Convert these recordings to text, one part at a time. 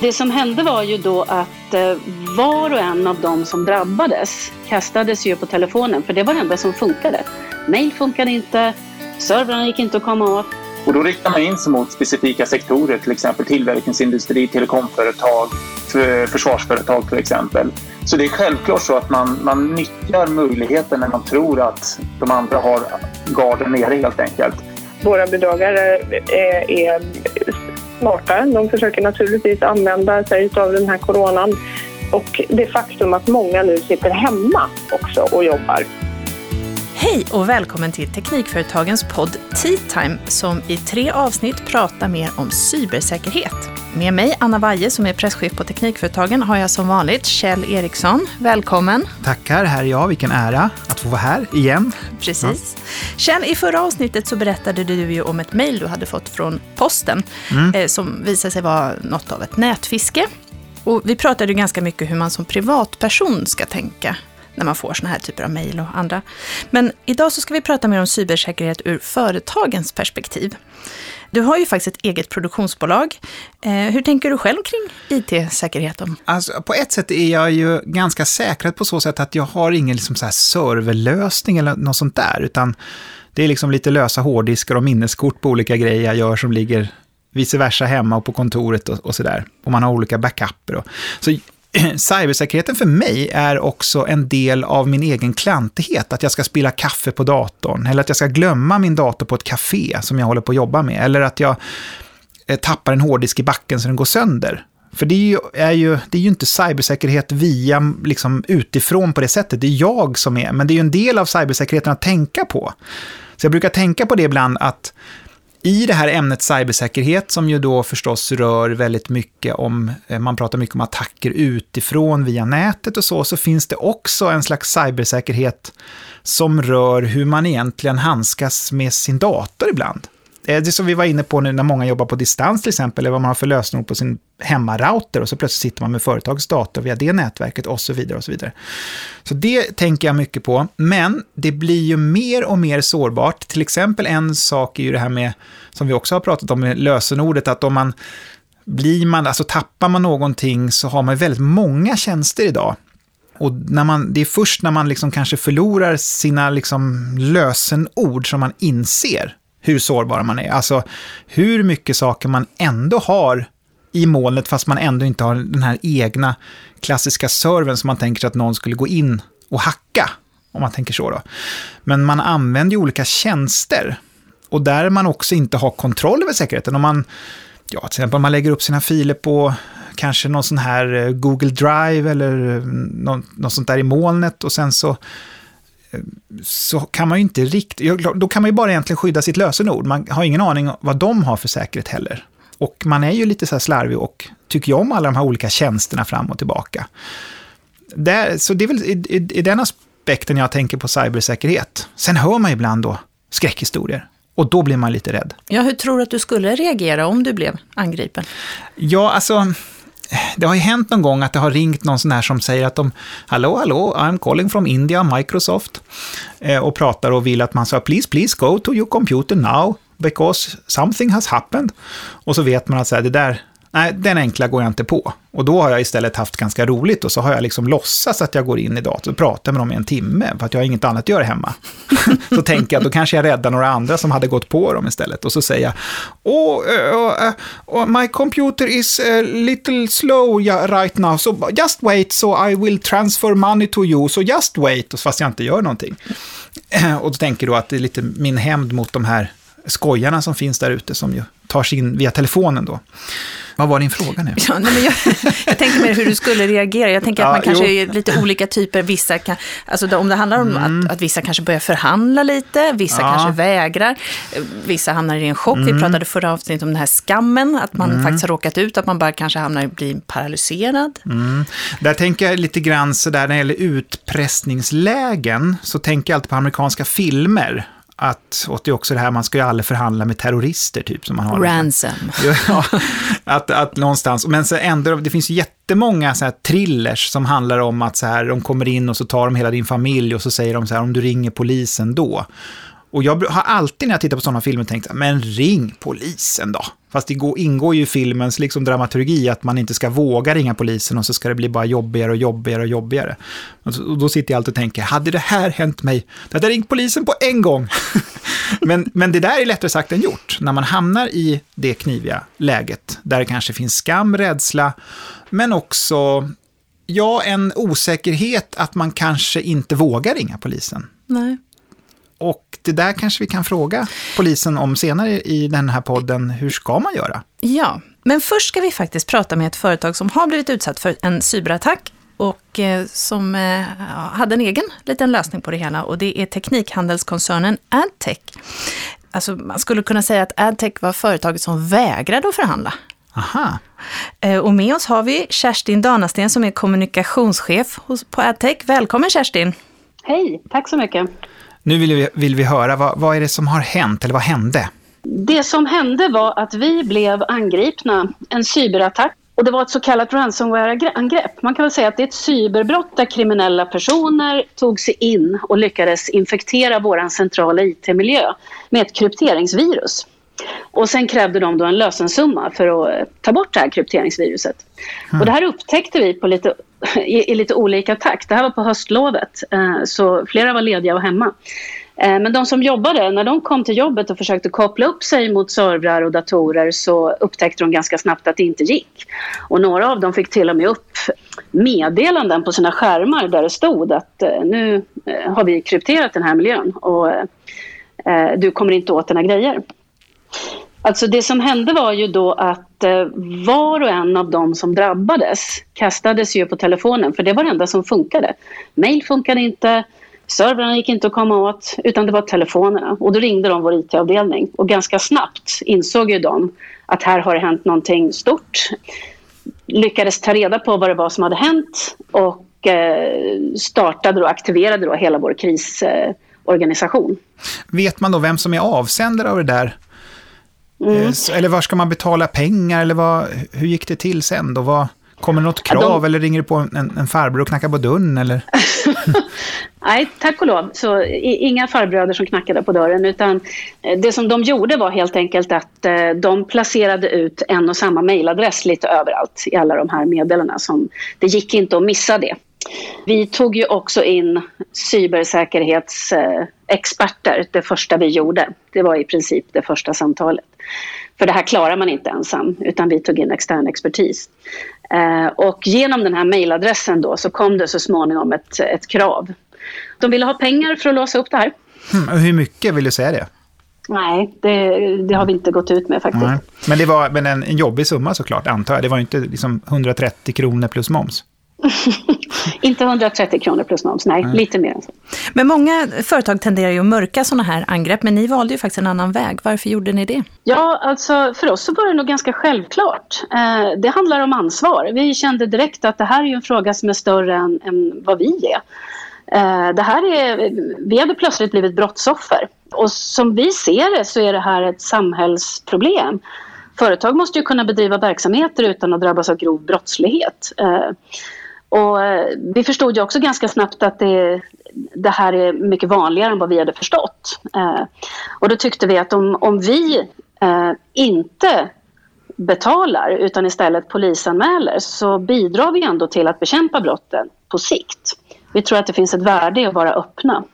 Det som hände var ju då att eh, var och en av dem som drabbades kastades ju på telefonen för det var det enda som funkade. Mail funkade inte, servrarna gick inte att komma åt. Och då riktar man in sig mot specifika sektorer, till exempel tillverkningsindustri, telekomföretag, försvarsföretag till exempel. Så det är självklart så att man, man nyttjar möjligheten när man tror att de andra har garden nere helt enkelt. Våra bedragare är, är smarta. De försöker naturligtvis använda sig av den här coronan och det faktum att många nu sitter hemma också och jobbar. Hej och välkommen till Teknikföretagens podd Tea Time som i tre avsnitt pratar mer om cybersäkerhet. Med mig, Anna Waje, som är presschef på Teknikföretagen, har jag som vanligt Kjell Eriksson. Välkommen! Tackar, här är jag. Vilken ära att få vara här igen. Precis. Ja. Kjell, i förra avsnittet så berättade du ju om ett mejl du hade fått från posten mm. eh, som visade sig vara något av ett nätfiske. Och vi pratade ju ganska mycket hur man som privatperson ska tänka när man får såna här typer av mejl och andra. Men idag så ska vi prata mer om cybersäkerhet ur företagens perspektiv. Du har ju faktiskt ett eget produktionsbolag. Eh, hur tänker du själv kring IT-säkerheten? Alltså, på ett sätt är jag ju ganska säkrad på så sätt att jag har ingen liksom så här serverlösning eller något sånt där, utan det är liksom lite lösa hårddiskar och minneskort på olika grejer jag gör som ligger vice versa hemma och på kontoret och, och sådär. Och man har olika backuper. Så cybersäkerheten för mig är också en del av min egen klantighet. Att jag ska spilla kaffe på datorn, eller att jag ska glömma min dator på ett café som jag håller på att jobba med, eller att jag eh, tappar en hårddisk i backen så den går sönder. För det är ju, är ju, det är ju inte cybersäkerhet via liksom, utifrån på det sättet, det är jag som är, men det är ju en del av cybersäkerheten att tänka på. Så jag brukar tänka på det ibland att i det här ämnet cybersäkerhet, som ju då förstås rör väldigt mycket om, eh, man pratar mycket om attacker utifrån via nätet och så, så finns det också en slags cybersäkerhet som rör hur man egentligen handskas med sin dator ibland. Eh, det som vi var inne på nu när många jobbar på distans till exempel, eller vad man har för lösenord på sin hemmarouter och så plötsligt sitter man med företagets dator via det nätverket och så vidare. och Så vidare. Så det tänker jag mycket på, men det blir ju mer och mer sårbart. Till exempel en sak är ju det här med, som vi också har pratat om, med lösenordet, att om man blir man, alltså tappar man någonting så har man väldigt många tjänster idag. Och när man, det är först när man liksom kanske förlorar sina liksom lösenord som man inser hur sårbar man är. Alltså hur mycket saker man ändå har i molnet fast man ändå inte har den här egna klassiska servern som man tänker sig att någon skulle gå in och hacka, om man tänker så då. Men man använder ju olika tjänster och där man också inte har kontroll över säkerheten. Om man, ja, till exempel om man lägger upp sina filer på kanske någon sån här eh, Google Drive eller eh, något, något sånt där i molnet och sen så så kan man ju inte riktigt, då kan man ju bara egentligen skydda sitt lösenord. Man har ingen aning vad de har för säkerhet heller. Och man är ju lite så här slarvig och tycker om alla de här olika tjänsterna fram och tillbaka. Där, så det är väl i, i, i den aspekten jag tänker på cybersäkerhet. Sen hör man ibland då skräckhistorier. Och då blir man lite rädd. Ja, hur tror du att du skulle reagera om du blev angripen? Ja, alltså det har ju hänt någon gång att det har ringt någon sån här som säger att de, hallå, hallå, I'm calling from India, Microsoft, eh, och pratar och vill att man ska, please, please go to your computer now, because something has happened. Och så vet man att så här, det där, nej, den enkla går jag inte på. Och då har jag istället haft ganska roligt och så har jag liksom låtsats att jag går in i datorn och pratar med dem i en timme, för att jag har inget annat att göra hemma. så tänker jag, att då kanske jag räddar några andra som hade gått på dem istället. Och så säger jag, oh, uh, uh, my computer is a little slow right now, so just wait so I will transfer money to you, so just wait, fast jag inte gör någonting. och då tänker du att det är lite min hämnd mot de här skojarna som finns där ute, som ju tar sig in via telefonen då. Vad var din fråga nu? Ja, nej, men jag, jag tänker mer hur du skulle reagera. Jag tänker att man kanske jo. är lite olika typer. Vissa kan, alltså om det handlar om mm. att, att vissa kanske börjar förhandla lite, vissa ja. kanske vägrar, vissa hamnar i en chock. Mm. Vi pratade förra avsnittet om den här skammen, att man mm. faktiskt har råkat ut, att man bara kanske hamnar i bli paralyserad. Mm. Där tänker jag lite grann så där när det gäller utpressningslägen, så tänker jag alltid på amerikanska filmer att, och det är också det här, man ska ju aldrig förhandla med terrorister, typ. Som man har Ransom. Ja, att, att någonstans, men så ändå, det finns jättemånga så här thrillers som handlar om att så här, de kommer in och så tar de hela din familj och så säger de så här, om du ringer polisen då. Och jag har alltid när jag tittar på sådana filmer tänkt, men ring polisen då. Fast det ingår ju i filmens liksom dramaturgi att man inte ska våga ringa polisen och så ska det bli bara jobbigare och jobbigare och jobbigare. Och då sitter jag alltid och tänker, hade det här hänt mig, då hade jag ringt polisen på en gång. men, men det där är lättare sagt än gjort. När man hamnar i det kniviga läget, där det kanske finns skam, rädsla, men också, ja, en osäkerhet att man kanske inte vågar ringa polisen. Nej. Och det där kanske vi kan fråga polisen om senare i den här podden. Hur ska man göra? Ja, men först ska vi faktiskt prata med ett företag som har blivit utsatt för en cyberattack och eh, som eh, hade en egen liten lösning på det hela och det är teknikhandelskoncernen Adtech. Alltså man skulle kunna säga att Adtech var företaget som vägrade att förhandla. Aha. Eh, och med oss har vi Kerstin Danasten som är kommunikationschef på Adtech. Välkommen Kerstin! Hej, tack så mycket! Nu vill vi, vill vi höra, vad, vad är det som har hänt, eller vad hände? Det som hände var att vi blev angripna, en cyberattack. Och det var ett så kallat ransomware-angrepp. Man kan väl säga att det är ett cyberbrott där kriminella personer tog sig in och lyckades infektera vår centrala IT-miljö med ett krypteringsvirus. Och sen krävde de då en lösensumma för att ta bort det här krypteringsviruset. Mm. Och det här upptäckte vi på lite, i, i, lite olika takt. Det här var på höstlovet, eh, så flera var lediga och hemma. Eh, men de som jobbade, när de kom till jobbet och försökte koppla upp sig mot servrar och datorer så upptäckte de ganska snabbt att det inte gick. Och några av dem fick till och med upp meddelanden på sina skärmar där det stod att eh, nu har vi krypterat den här miljön och du kommer inte åt dina grejer. Alltså det som hände var ju då att eh, var och en av de som drabbades kastades ju på telefonen för det var det enda som funkade. Mail funkade inte, servrarna gick inte att komma åt utan det var telefonerna och då ringde de vår IT-avdelning och ganska snabbt insåg ju de att här har det hänt någonting stort. Lyckades ta reda på vad det var som hade hänt och eh, startade och aktiverade då hela vår krisorganisation. Vet man då vem som är avsändare av det där Mm. Eh, eller var ska man betala pengar? Eller vad, hur gick det till sen? Då? Vad, kommer något krav De... eller ringer du på en, en farbror och knackar på dörren? Eller? Nej, tack och lov. Så, inga farbröder som knackade på dörren. Utan eh, det som de gjorde var helt enkelt att eh, de placerade ut en och samma mejladress lite överallt i alla de här meddelandena. Det gick inte att missa det. Vi tog ju också in cybersäkerhetsexperter det första vi gjorde. Det var i princip det första samtalet. För det här klarar man inte ensam, utan vi tog in extern expertis. Eh, och genom den här mejladressen då så kom det så småningom ett, ett krav. De ville ha pengar för att låsa upp det här. Mm, hur mycket vill du säga det? Nej, det, det, har vi inte gått ut med faktiskt. Nej. Men det var men en, en jobbig summa såklart, antar jag. Det var inte liksom 130 kronor plus moms. inte 130 kronor plus moms, nej, mm. lite mer än så. Men många företag tenderar ju att mörka sådana här angrepp, men ni valde ju faktiskt en annan väg. Varför gjorde ni det? Ja, alltså för oss så var det nog ganska självklart. Eh, det handlar om ansvar. Vi kände direkt att det här är ju en fråga som är större än, än vad vi är. Eh, det här är, vi hade plötsligt blivit brottsoffer. Och som vi ser det så är det här ett samhällsproblem. Företag måste ju kunna bedriva verksamheter utan att drabbas av grov brottslighet. Eh, och eh, vi förstod ju också ganska snabbt att det, det här är mycket vanligare än vad vi hade förstått. Eh, och då tyckte vi att om, om vi eh, inte betalar utan istället polisanmäler så bidrar vi ändå till att bekämpa brotten på sikt. Vi tror att det finns ett värde i att vara öppna.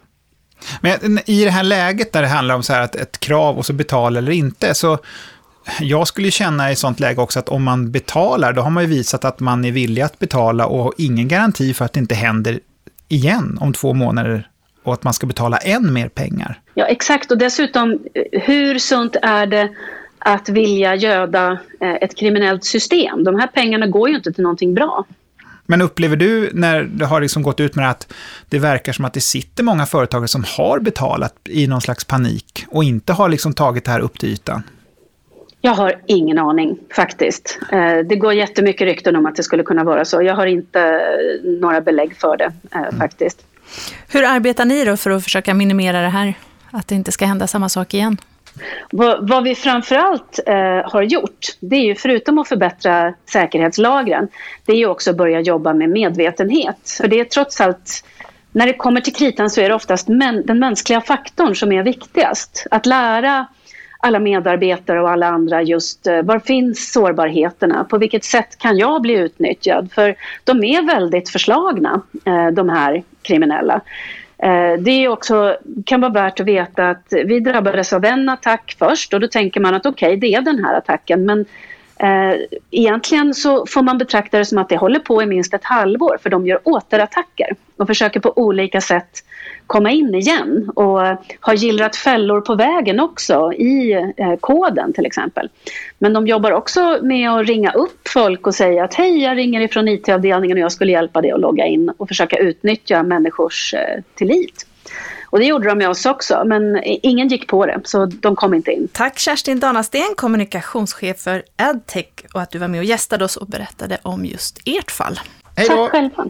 Men i det här läget där det handlar om så här att ett krav och så betala eller inte, så jag skulle känna i sånt läge också att om man betalar, då har man ju visat att man är villig att betala och ingen garanti för att det inte händer igen om två månader och att man ska betala än mer pengar. Ja, exakt. Och dessutom, hur sunt är det att vilja göda eh, ett kriminellt system? De här pengarna går ju inte till någonting bra. Men upplever du när det har liksom gått ut med att det verkar som att det sitter många företagare som har betalat i någon slags panik och inte har liksom tagit det här upp till ytan? Jag har ingen aning faktiskt. Eh, det går jättemycket rykten om att det skulle kunna vara så. Jag har inte eh, några belägg för det eh, mm. faktiskt. Hur arbetar ni då för att försöka minimera det här? Att det inte ska hända samma sak igen? Vad, vad vi framförallt eh, har gjort, det är ju förutom att förbättra säkerhetslagren, det är ju också att börja jobba med medvetenhet. För det är trots allt när det kommer till kritan så är det oftast den mänskliga faktorn som är viktigast. Att lära alla medarbetare och alla andra just eh, var finns sårbarheterna? På vilket sätt kan jag bli utnyttjad? För de är väldigt förslagna, eh, de här kriminella. Eh, det är också, kan vara värt att veta att vi drabbades av en attack först och då tänker man att okej, okay, det är den här attacken. Men egentligen så får man betrakta det som att det håller på i minst ett halvår för de gör återattacker och försöker på olika sätt komma in igen och har gillrat fällor på vägen också i eh, koden till exempel. Men de jobbar också med att ringa upp folk och säga att hej, jag ringer ifrån IT-avdelningen och jag skulle hjälpa dig att logga in och försöka utnyttja människors eh, tillit. Och det gjorde de med oss också, men ingen gick på det, så de kom inte in. Tack Kerstin Danasten, kommunikationschef för Adtech, och att du var med och gästade oss och berättade om just ert fall. Hej då! Tack själva.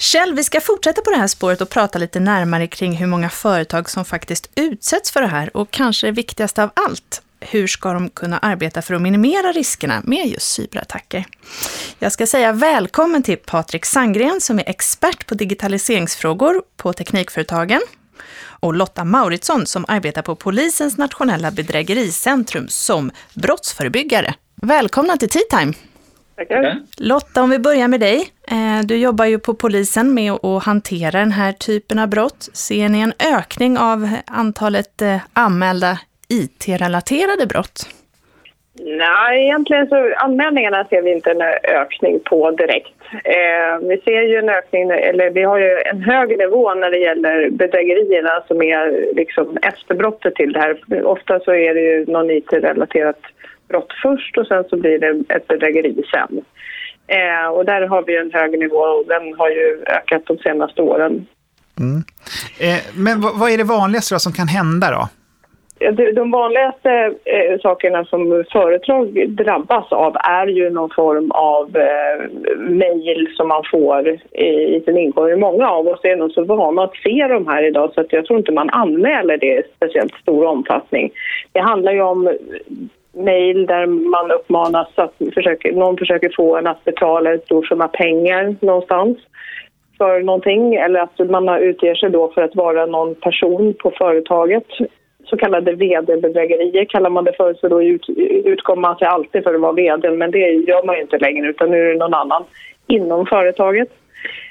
Kjell, vi ska fortsätta på det här spåret och prata lite närmare kring hur många företag som faktiskt utsätts för det här och kanske det viktigaste av allt, hur ska de kunna arbeta för att minimera riskerna med just cyberattacker? Jag ska säga välkommen till Patrik Sangren som är expert på digitaliseringsfrågor på Teknikföretagen och Lotta Mauritsson som arbetar på Polisens nationella bedrägericentrum som brottsförebyggare. Välkomna till Tea Time! Tackar. Lotta, om vi börjar med dig. Eh, du jobbar ju på polisen med att hantera den här typen av brott. Ser ni en ökning av antalet eh, anmälda IT-relaterade brott? Nej, egentligen så anmälningarna ser vi inte en ökning på direkt. Eh, vi ser ju en ökning, eller vi har ju en hög nivå när det gäller bedrägerierna som är liksom efterbrottet till det här. Ofta så är det ju någon IT-relaterat brott först och sen så blir det ett bedrägeri sen. Eh, och där har vi en hög nivå och den har ju ökat de senaste åren. Mm. Eh, men vad är det vanligaste som kan hända då? De vanligaste eh, sakerna som företag drabbas av är ju någon form av eh, mejl som man får i, i sin inkorg. Många av oss är nog så vana att se de här idag så att jag tror inte man anmäler det i speciellt stor omfattning. Det handlar ju om mejl där man uppmanas att försöka, någon försöker få en att betala en stor summa pengar någonstans för någonting eller att man utger sig då för att vara någon person på företaget. Så kallade vd-bedrägerier kallar man det för, så då ut, man sig alltid för att vara vd men det gör man ju inte längre utan nu är det någon annan inom företaget.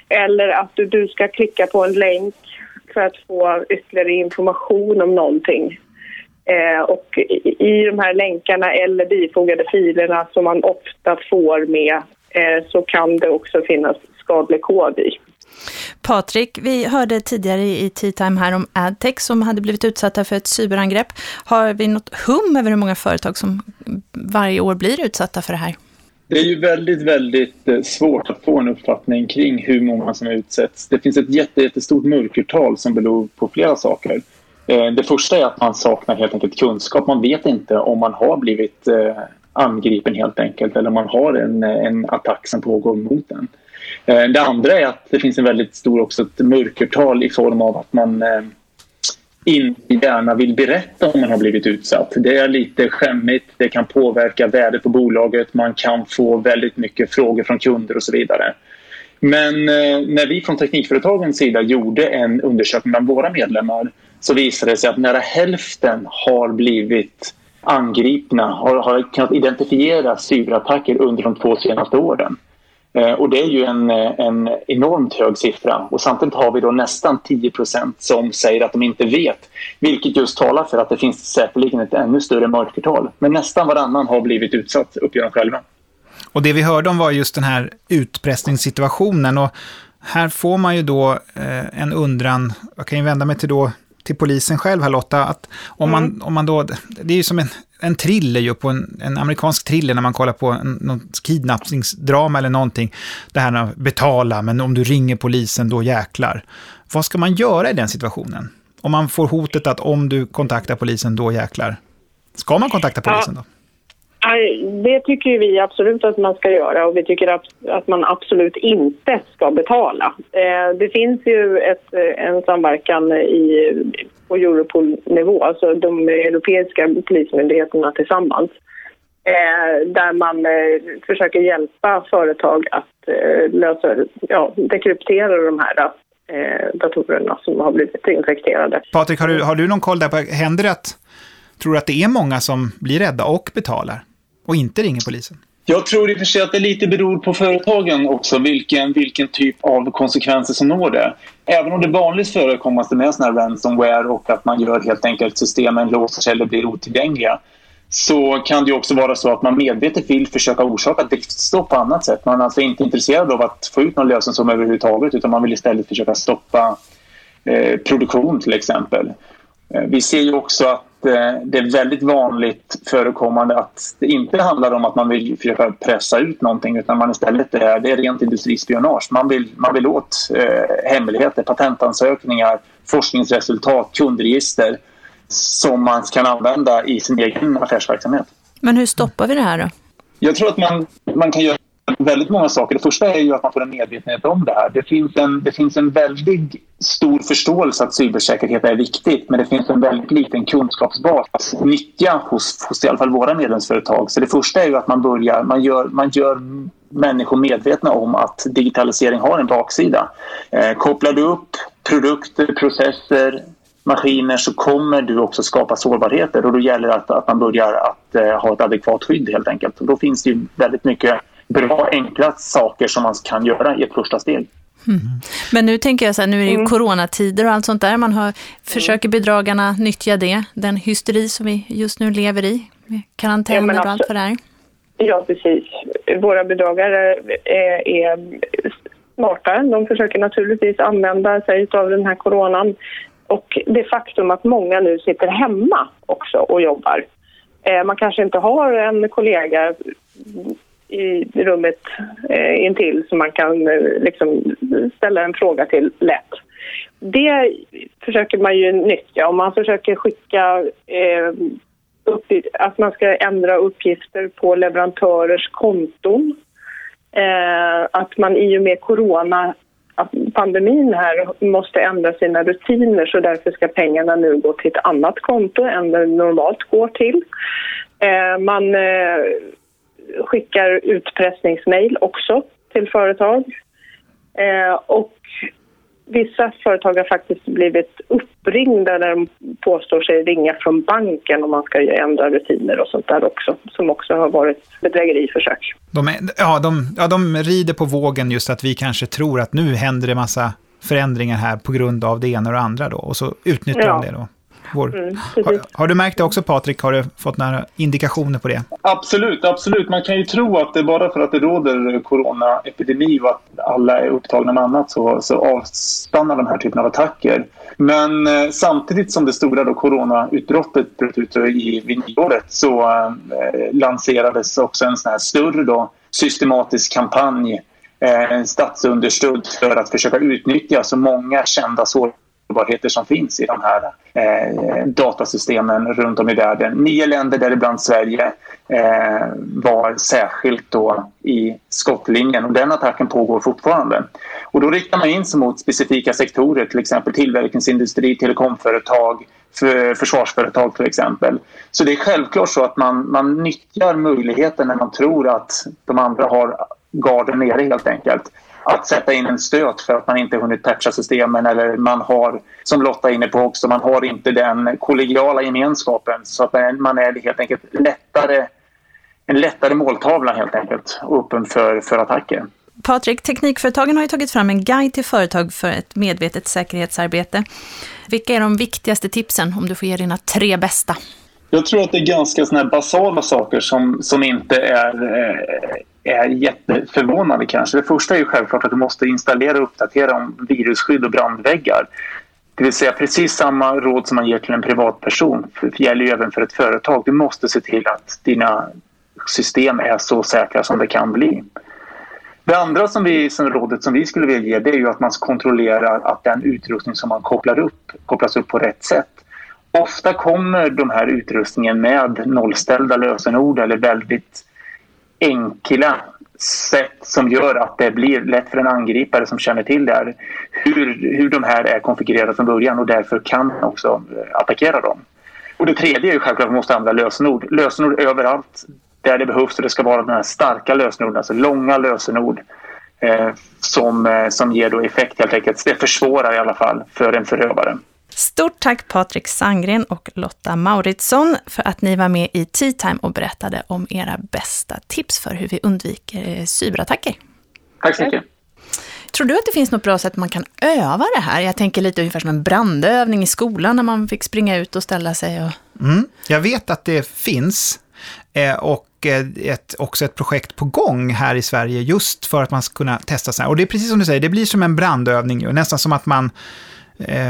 Eller att du, du ska klicka på en länk för att få ytterligare information om någonting och i, de här länkarna eller bifogade filerna som man ofta får med eh, så kan det också finnas skadlig kod i. Patrik, vi hörde tidigare i Tea Time här om Adtech som hade blivit utsatta för ett cyberangrepp. Har vi något hum över hur många företag som varje år blir utsatta för det här? Det är ju väldigt, väldigt eh, svårt att få en uppfattning kring hur många som utsätts. Det finns ett jättestort mörkertal som beror på flera saker. Eh, det första är att man saknar helt enkelt kunskap. Man vet inte om man har blivit eh, angripen helt enkelt eller om man har en, en attack som pågår mot en. Eh, det andra är att det finns en väldigt stor också ett mörkertal i form av att man inte gärna vill berätta om man har blivit utsatt. Det är lite skämmigt, det kan påverka värdet på bolaget, man kan få väldigt mycket frågor från kunder och så vidare. Men när vi från Teknikföretagens sida gjorde en undersökning bland våra medlemmar så visade det sig att nära hälften har blivit angripna, har, har kunnat identifiera cyberattacker under de två senaste åren. Eh, och det är ju en, eh, en enormt hög siffra. Och samtidigt har vi då nästan 10% som säger att de inte vet. Vilket just talar för att det finns säkerligen ett ännu större mörkertal. Men nästan varannan har blivit utsatt, uppger de själva. Och det vi hörde om var just den här utpressningssituationen. Och här får man ju då eh, en undran, jag kan ju vända mig till då till polisen själv här Lotta, att om, mm. man, om man då, det är ju som en, en thriller ju på en, en amerikansk thriller när man kollar på en, någon kidnappningsdrama eller någonting. Det här att betala, men om du ringer polisen då jäklar. Vad ska man göra i den situationen? Om man får hotet att om du kontaktar polisen då jäklar. Ska man kontakta polisen då? Det tycker vi absolut att man ska göra och vi tycker att man absolut inte ska betala. Eh, det finns ju ett, eh, en samverkan i, på Europol-nivå, alltså de europeiska polismyndigheterna tillsammans eh, där man försöker hjälpa företag att lösa, ja, dekryptera de här datorerna som har blivit infekterade. Patrik, har du, har du någon koll där på, händer det att, tror du att det är många som blir rädda och betalar och inte ringer polisen? Jag tror i och för sig att det lite beror på företagen också vilken, vilken typ av konsekvenser som når det. Även om det vanligast förekommande med sån här ransomware och att man gör helt enkelt systemen låser sig eller blir otillgängliga så kan det också vara så att man medvetet vill försöka orsaka driftstopp på annat sätt. Man är alltså inte intresserad av att få ut någon lösensum överhuvudtaget utan man vill istället försöka stoppa eh, produktion till exempel. Eh, vi ser ju också att det är väldigt vanligt förekommande att det inte handlar om att man vill försöka pressa ut någonting utan man istället är, det är rent industrispionage. Man vill, man vill åt eh, hemligheter, patentansökningar, forskningsresultat, kundregister som man kan använda i sin egen affärsverksamhet. Men hur stoppar vi det här då? Jag tror att man, man kan göra väldigt många saker. Det första är ju att man får en medvetenhet om det här. Det finns en, det finns en väldigt stor förståelse att cybersäkerhet är viktigt men det finns en väldigt liten kunskapsbas att nyttja hos, hos i alla fall våra medlemsföretag. Så det första är ju att man börjar, man gör, man gör människor medvetna om att digitalisering har en baksida. Eh, kopplar du upp produkter, processer, maskiner så kommer du också skapa sårbarheter och då gäller det att, att man börjar att eh, ha ett adekvat skydd helt enkelt. Och då finns det ju väldigt mycket bra, enkla saker som man kan göra i ett första steg. Mm. Men nu tänker jag så här, nu är det ju mm. coronatider och allt sånt där. Man har, försöker bedragarna nyttja det, den hysteri som vi just nu lever i, med karantäner ja, och allt vad det är. Ja, precis. Våra bedragare är, är smarta. De försöker naturligtvis använda sig av den här coronan och det faktum att många nu sitter hemma också och jobbar. Eh, man kanske inte har en kollega i rummet eh, intill som man kan eh, liksom, ställa en fråga till lätt. Det försöker man ju nyttja. Om man försöker skicka eh, upp, att man ska ändra uppgifter på leverantörers konton. Eh, att man i och med corona pandemin här måste ändra sina rutiner så därför ska pengarna nu gå till ett annat konto än det normalt går till. Eh, man eh, skickar utpressningsmail också till företag. Eh, och vissa företag har faktiskt blivit uppringda när de påstår sig ringa från banken om man ska ändra rutiner och sånt där också, som också har varit bedrägeriförsök. De, är, ja, de, ja, de rider på vågen just att vi kanske tror att nu händer det massa förändringar här på grund av det ena och det andra då, och så utnyttjar ja. de det då. Vår... Mm, har, har, du märkt det också Patrik? Har du fått några indikationer på det? Absolut, absolut. Man kan ju tro att det bara för att det råder coronaepidemi och att alla är upptagna med annat så, så avstannar den här typen av attacker. Men eh, samtidigt som det stora då, coronautbrottet bröt ut i, vid nyåret så eh, lanserades också en sån här större då, systematisk kampanj eh, statsunderstödd för att försöka utnyttja så många kända sår sårbarheter som finns i de här eh, datasystemen runt om i världen. Nio länder, däribland Sverige, eh, var särskilt då i skottlinjen och den attacken pågår fortfarande. Och då riktar man in sig mot specifika sektorer, till exempel tillverkningsindustri, telekomföretag, för försvarsföretag till exempel. Så det är självklart så att man, man nyttjar möjligheten när man tror att de andra har garden nere helt enkelt att sätta in en stöt för att man inte hunnit patcha systemen eller man har, som Lotta är inne på också, man har inte den kollegiala gemenskapen så att man är helt enkelt lättare, en lättare måltavla helt enkelt öppen för, för attacker. Patrik, Teknikföretagen har ju tagit fram en guide till företag för ett medvetet säkerhetsarbete. Vilka är de viktigaste tipsen om du får ge dina tre bästa? Jag tror att det är ganska såna basala saker som, som inte är, eh, är jätteförvånande kanske. Det första är ju självklart att du måste installera och uppdatera om virusskydd och brandväggar. Det vill säga precis samma råd som man ger till en privatperson det gäller ju även för ett företag. Du måste se till att dina system är så säkra som det kan bli. Det andra som, vi, som rådet som vi skulle vilja ge det är ju att man kontrollerar att den utrustning som man kopplar upp kopplas upp på rätt sätt. Ofta kommer de här utrustningen med nollställda lösenord eller väldigt enkla sätt som gör att det blir lätt för en angripare som känner till det här hur, hur de här är konfigurerade från början och därför kan också eh, attackera dem. Och det tredje är ju självklart att man måste använda lösenord. Lösenord överallt där det behövs och det ska vara de här starka lösenorden, alltså långa lösenord eh, som, eh, som ger då effekt helt enkelt. Det försvårar i alla fall för en förövare. Stort tack Patrik Sangren och Lotta Mauritsson för att ni var med i Tea Time och berättade om era bästa tips för hur vi undviker eh, cyberattacker. Tack så mycket. Tror du att det finns något bra sätt man kan öva det här? Jag tänker lite ungefär som en brandövning i skolan när man fick springa ut och ställa sig. Och... Mm, jag vet att det finns. Eh, och eh, ett, också ett projekt på gång här i Sverige just för att man ska kunna testa så här. Och det är precis som du säger, det blir som en brandövning, ju, nästan som att man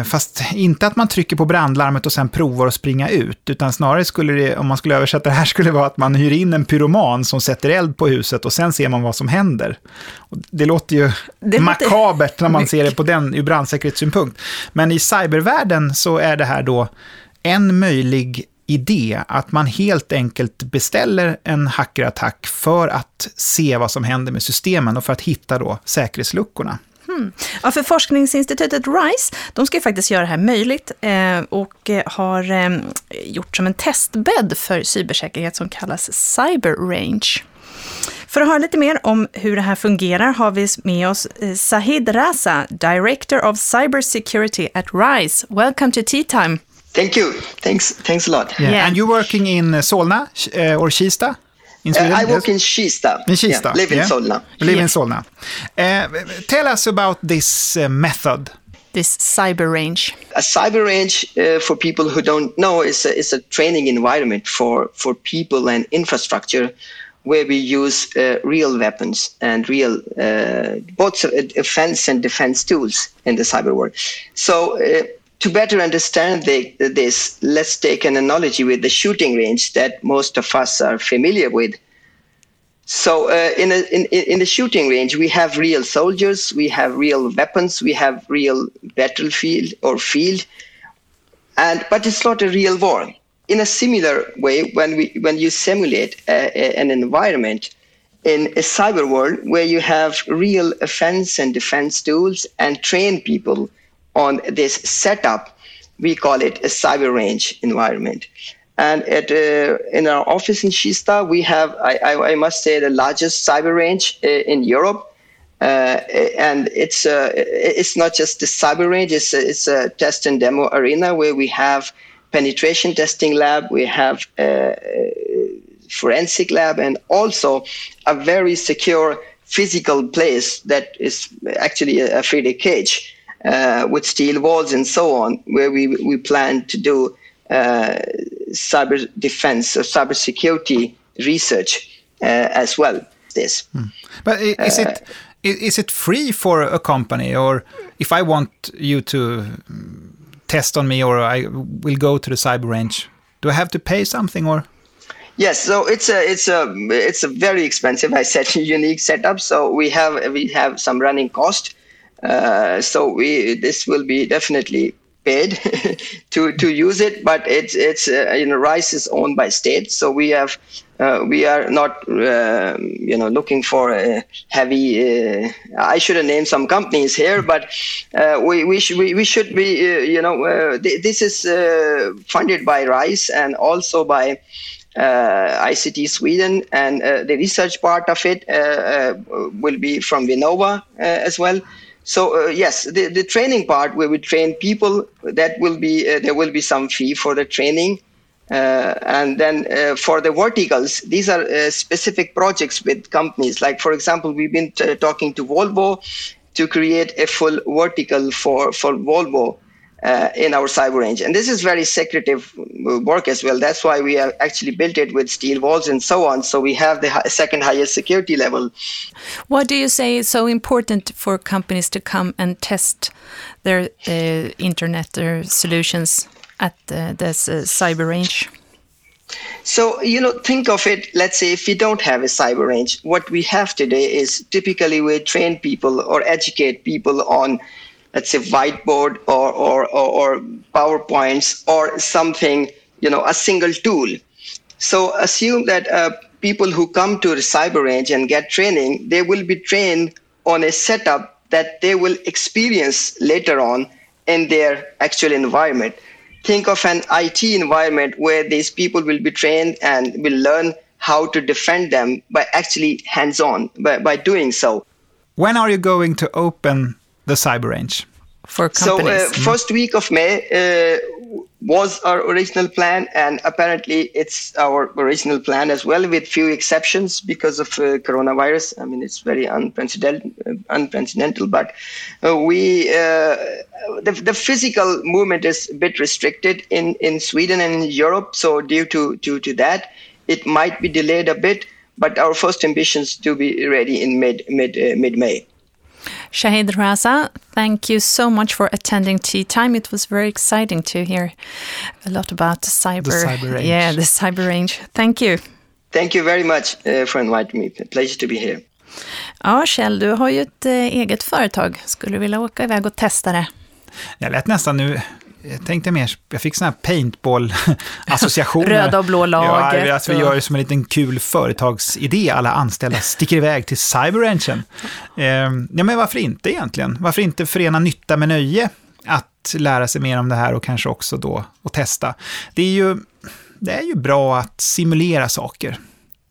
fast inte att man trycker på brandlarmet och sen provar att springa ut, utan snarare skulle det, om man skulle översätta det här, skulle det vara att man hyr in en pyroman som sätter eld på huset och sen ser man vad som händer. Det låter ju det makabert låter... när man ser det på den ur brandsäkerhetssynpunkt. Men i cybervärlden så är det här då en möjlig idé att man helt enkelt beställer en hackerattack för att se vad som händer med systemen och för att hitta då säkerhetsluckorna. Mm. Ja, för forskningsinstitutet RISE, de ska ju faktiskt göra det här möjligt eh, och eh, har eh, gjort som en testbädd för cybersäkerhet som kallas Cyber Range. För att höra lite mer om hur det här fungerar har vi med oss eh, Sahid Raza, Director of Cyber Security at RISE. Welcome to Tea Time. Thank you. Thanks, thanks a lot. Yeah. yeah. And you're working in Solna uh, or Kista? In Sweden? Uh, I work yes? in Kista. In Kista, yeah, live in Solna. Live yeah. in Solna. Uh, tell us about this uh, method. This cyber range. A cyber range, uh, for people who don't know, is a, is a training environment for, for people and infrastructure where we use uh, real weapons and real uh, both offense and defense tools in the cyber world. So to better understand the, this, let's take an analogy with the shooting range that most of us are familiar with. So, uh, in, a, in, in the shooting range, we have real soldiers, we have real weapons, we have real battlefield or field, and but it's not a real war. In a similar way, when we when you simulate a, a, an environment in a cyber world where you have real offense and defense tools and train people on this setup, we call it a cyber range environment. And at, uh, in our office in Shista, we have, I, I, I must say, the largest cyber range uh, in Europe. Uh, and it's uh, it's not just the cyber range; it's a, it's a test and demo arena where we have penetration testing lab, we have uh, forensic lab, and also a very secure physical place that is actually a, a 3D cage uh, with steel walls and so on, where we, we plan to do uh, cyber defense or cyber security research uh, as well. This, hmm. but is it uh, is it free for a company, or if I want you to test on me, or I will go to the cyber range, do I have to pay something, or? Yes, so it's a it's a it's a very expensive. I said unique setup. So we have we have some running cost uh, so we this will be definitely paid to to use it, but it's it's uh, you know rice is owned by state, so we have uh, we are not uh, you know looking for a heavy. Uh, I should have named some companies here, but uh, we we, sh- we we should be you know th- this is funded by Rice and also by. ICT Sweden and the research part of it will be from Vinnova as well. So uh, yes, the, the training part where we train people, that will be uh, there will be some fee for the training, uh, and then uh, for the verticals, these are uh, specific projects with companies. Like for example, we've been t- talking to Volvo to create a full vertical for for Volvo uh, in our cyber range. And this is very secretive work as well. That's why we have actually built it with steel walls and so on. So we have the second highest security level. What do you say is so important for companies to come and test their uh, internet or solutions at uh, this cyber range? So, you know, think of it, let's say if we don't have a cyber range, what we have today is typically we train people or educate people on let's say whiteboard or, or, or, or PowerPoints or something, you know, a single tool. So assume that uh, people who come to the cyber range and get training, they will be trained on a setup that they will experience later on in their actual environment. Think of an IT environment where these people will be trained and will learn how to defend them by actually hands on, by, by doing so. When are you going to open the cyber range? For So, companies. uh, first week of May uh, was our original plan, and apparently it's our original plan as well, with few exceptions because of uh, coronavirus. I mean, it's very unprecedented, uh, unprecedented. But uh, we, uh, the, the physical movement is a bit restricted in, in Sweden and in Europe. So due to, to to that, it might be delayed a bit. But our first ambitions to be ready in mid mid uh, mid May. Shahid Raza, thank you so much for attending Tea Time. It was very exciting to hear a lot about the cyber, cyber range. Yeah, the cyber range. Thank you. Thank you very much uh, for inviting me. Pleasure to be here. Ja, Kjell, du har ju ett eh, eget företag. Skulle du vilja åka iväg och testa det? Jag lät nästan nu, jag tänkte mer, jag fick sån här paintball-associationer. Röda och blå laget Ja, alltså vi och- gör det som en liten kul företagsidé. Alla anställda sticker iväg till cyberranchen. Eh, ja, men varför inte egentligen? Varför inte förena nytta med nöje? Att lära sig mer om det här och kanske också då att testa. Det är ju, det är ju bra att simulera saker.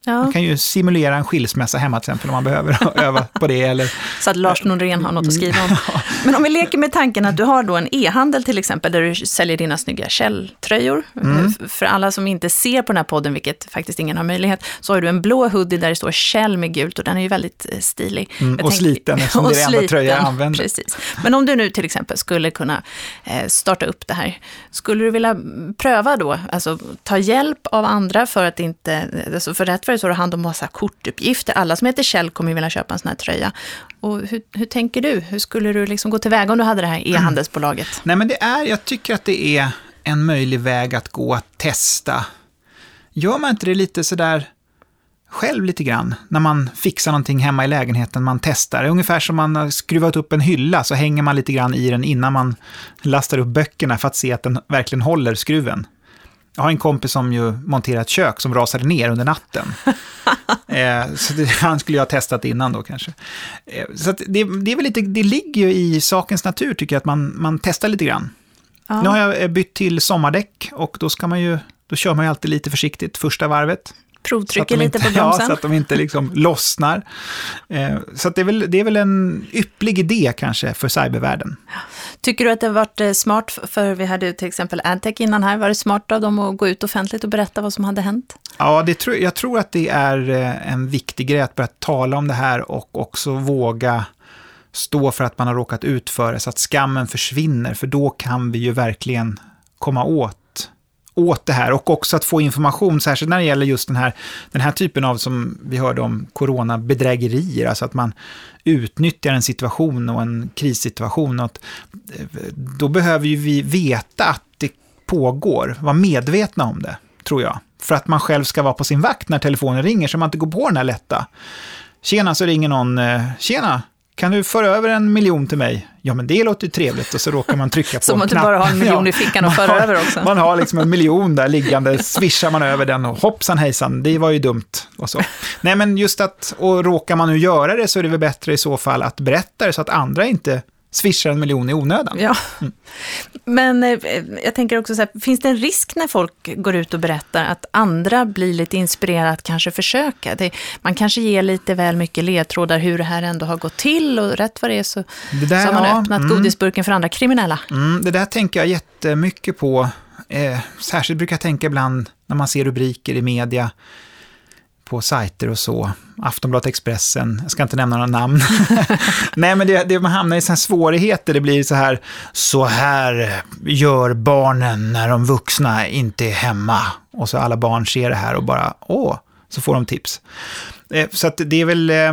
Ja, Man kan ju simulera en skilsmässa hemma till exempel om man behöver öva på det. Eller, så att Lars Nordgren har något att skriva om. Men om vi leker med tanken att du har då en e-handel till exempel, där du säljer dina snygga källtröjor. Mm. F- För alla som inte ser på den här podden, vilket faktiskt ingen har möjlighet, så har du en blå hoodie där det står Kjell med gult och den är ju väldigt eh, stilig. Mm, och sliten, eftersom det är den enda tröja jag använder. Precis. Men om du nu till exempel skulle kunna eh, starta upp det här, skulle du vilja pröva då, alltså ta hjälp av andra för att inte, alltså för det så har du hand om massa kortuppgifter. Alla som heter Kjell kommer ju vilja köpa en sån här tröja. Och hur, hur tänker du? Hur skulle du liksom gå tillväga om du hade det här e-handelsbolaget? Nej, men det är, jag tycker att det är en möjlig väg att gå att testa. Gör man inte det lite sådär själv lite grann, när man fixar någonting hemma i lägenheten, man testar. Ungefär som man har skruvat upp en hylla, så hänger man lite grann i den innan man lastar upp böckerna för att se att den verkligen håller skruven. Jag har en kompis som ju monterat ett kök som rasade ner under natten. eh, så det, han skulle ju ha testat innan då kanske. Eh, så det, det, är väl lite, det ligger ju i sakens natur tycker jag, att man, man testar lite grann. Ja. Nu har jag eh, bytt till sommardäck och då, ska man ju, då kör man ju alltid lite försiktigt första varvet. Så att Provtrycker de lite inte, på bromsen? Ja, så att de inte liksom lossnar. Eh, så det, är väl, det är väl en ypplig idé kanske för cybervärlden. Tycker du att det har varit eh, smart, för vi hade ju till exempel Adtech innan här, var det smart av dem att gå ut offentligt och berätta vad som hade hänt? Ja, det tror, jag tror att det är eh, en viktig grej att börja tala om det här och också våga stå för att man har råkat ut för det, så att skammen försvinner, för då kan vi ju verkligen komma åt åt det här och också att få information, särskilt när det gäller just den här, den här typen av, som vi hörde om, coronabedrägerier, alltså att man utnyttjar en situation och en krissituation. Och att, eh, då behöver ju vi veta att det pågår, vara medvetna om det, tror jag. För att man själv ska vara på sin vakt när telefonen ringer, så man inte går på den här lätta. Tjena, så ringer någon, eh, tjena, kan du föra över en miljon till mig? Ja, men det låter ju trevligt och så råkar man trycka på Som att du bara har en miljon i fickan man föra har- över också. Man har liksom en miljon där liggande, swishar man över den och hoppsan hejsan, det var ju dumt och så. Nej, men just att, och råkar man nu göra det så är det väl bättre i så fall att berätta det så att andra inte swishar en miljon i onödan. Ja. Men eh, jag tänker också så här, finns det en risk när folk går ut och berättar att andra blir lite inspirerade att kanske försöka? Det, man kanske ger lite väl mycket ledtrådar hur det här ändå har gått till och rätt vad det är så, Det där, så har man ja, öppnat mm. godisburken för andra kriminella. Mm, det där tänker jag jättemycket på. Eh, särskilt brukar jag tänka ibland när man ser rubriker i media på sajter och så. Aftonbladet, Expressen, jag ska inte nämna några namn. Nej, men det, det, man hamnar i sådana svårigheter. Det blir så här, så här gör barnen när de vuxna inte är hemma. Och så alla barn ser det här och bara, åh, så får de tips. Eh, så att det är väl... Eh,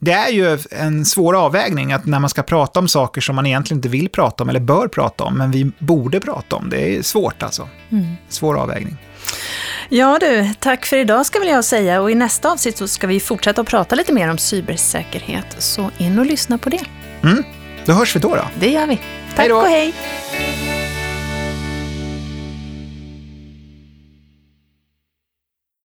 det är ju en svår avvägning att när man ska prata om saker som man egentligen inte vill prata om eller bör prata om, men vi borde prata om. Det är svårt alltså. Svår avvägning. Ja du, tack för idag ska väl jag säga och i nästa avsnitt så ska vi fortsätta att prata lite mer om cybersäkerhet. Så in och lyssna på det. Då hörs vi då då. Det gör vi. Tack Hej då. och hej!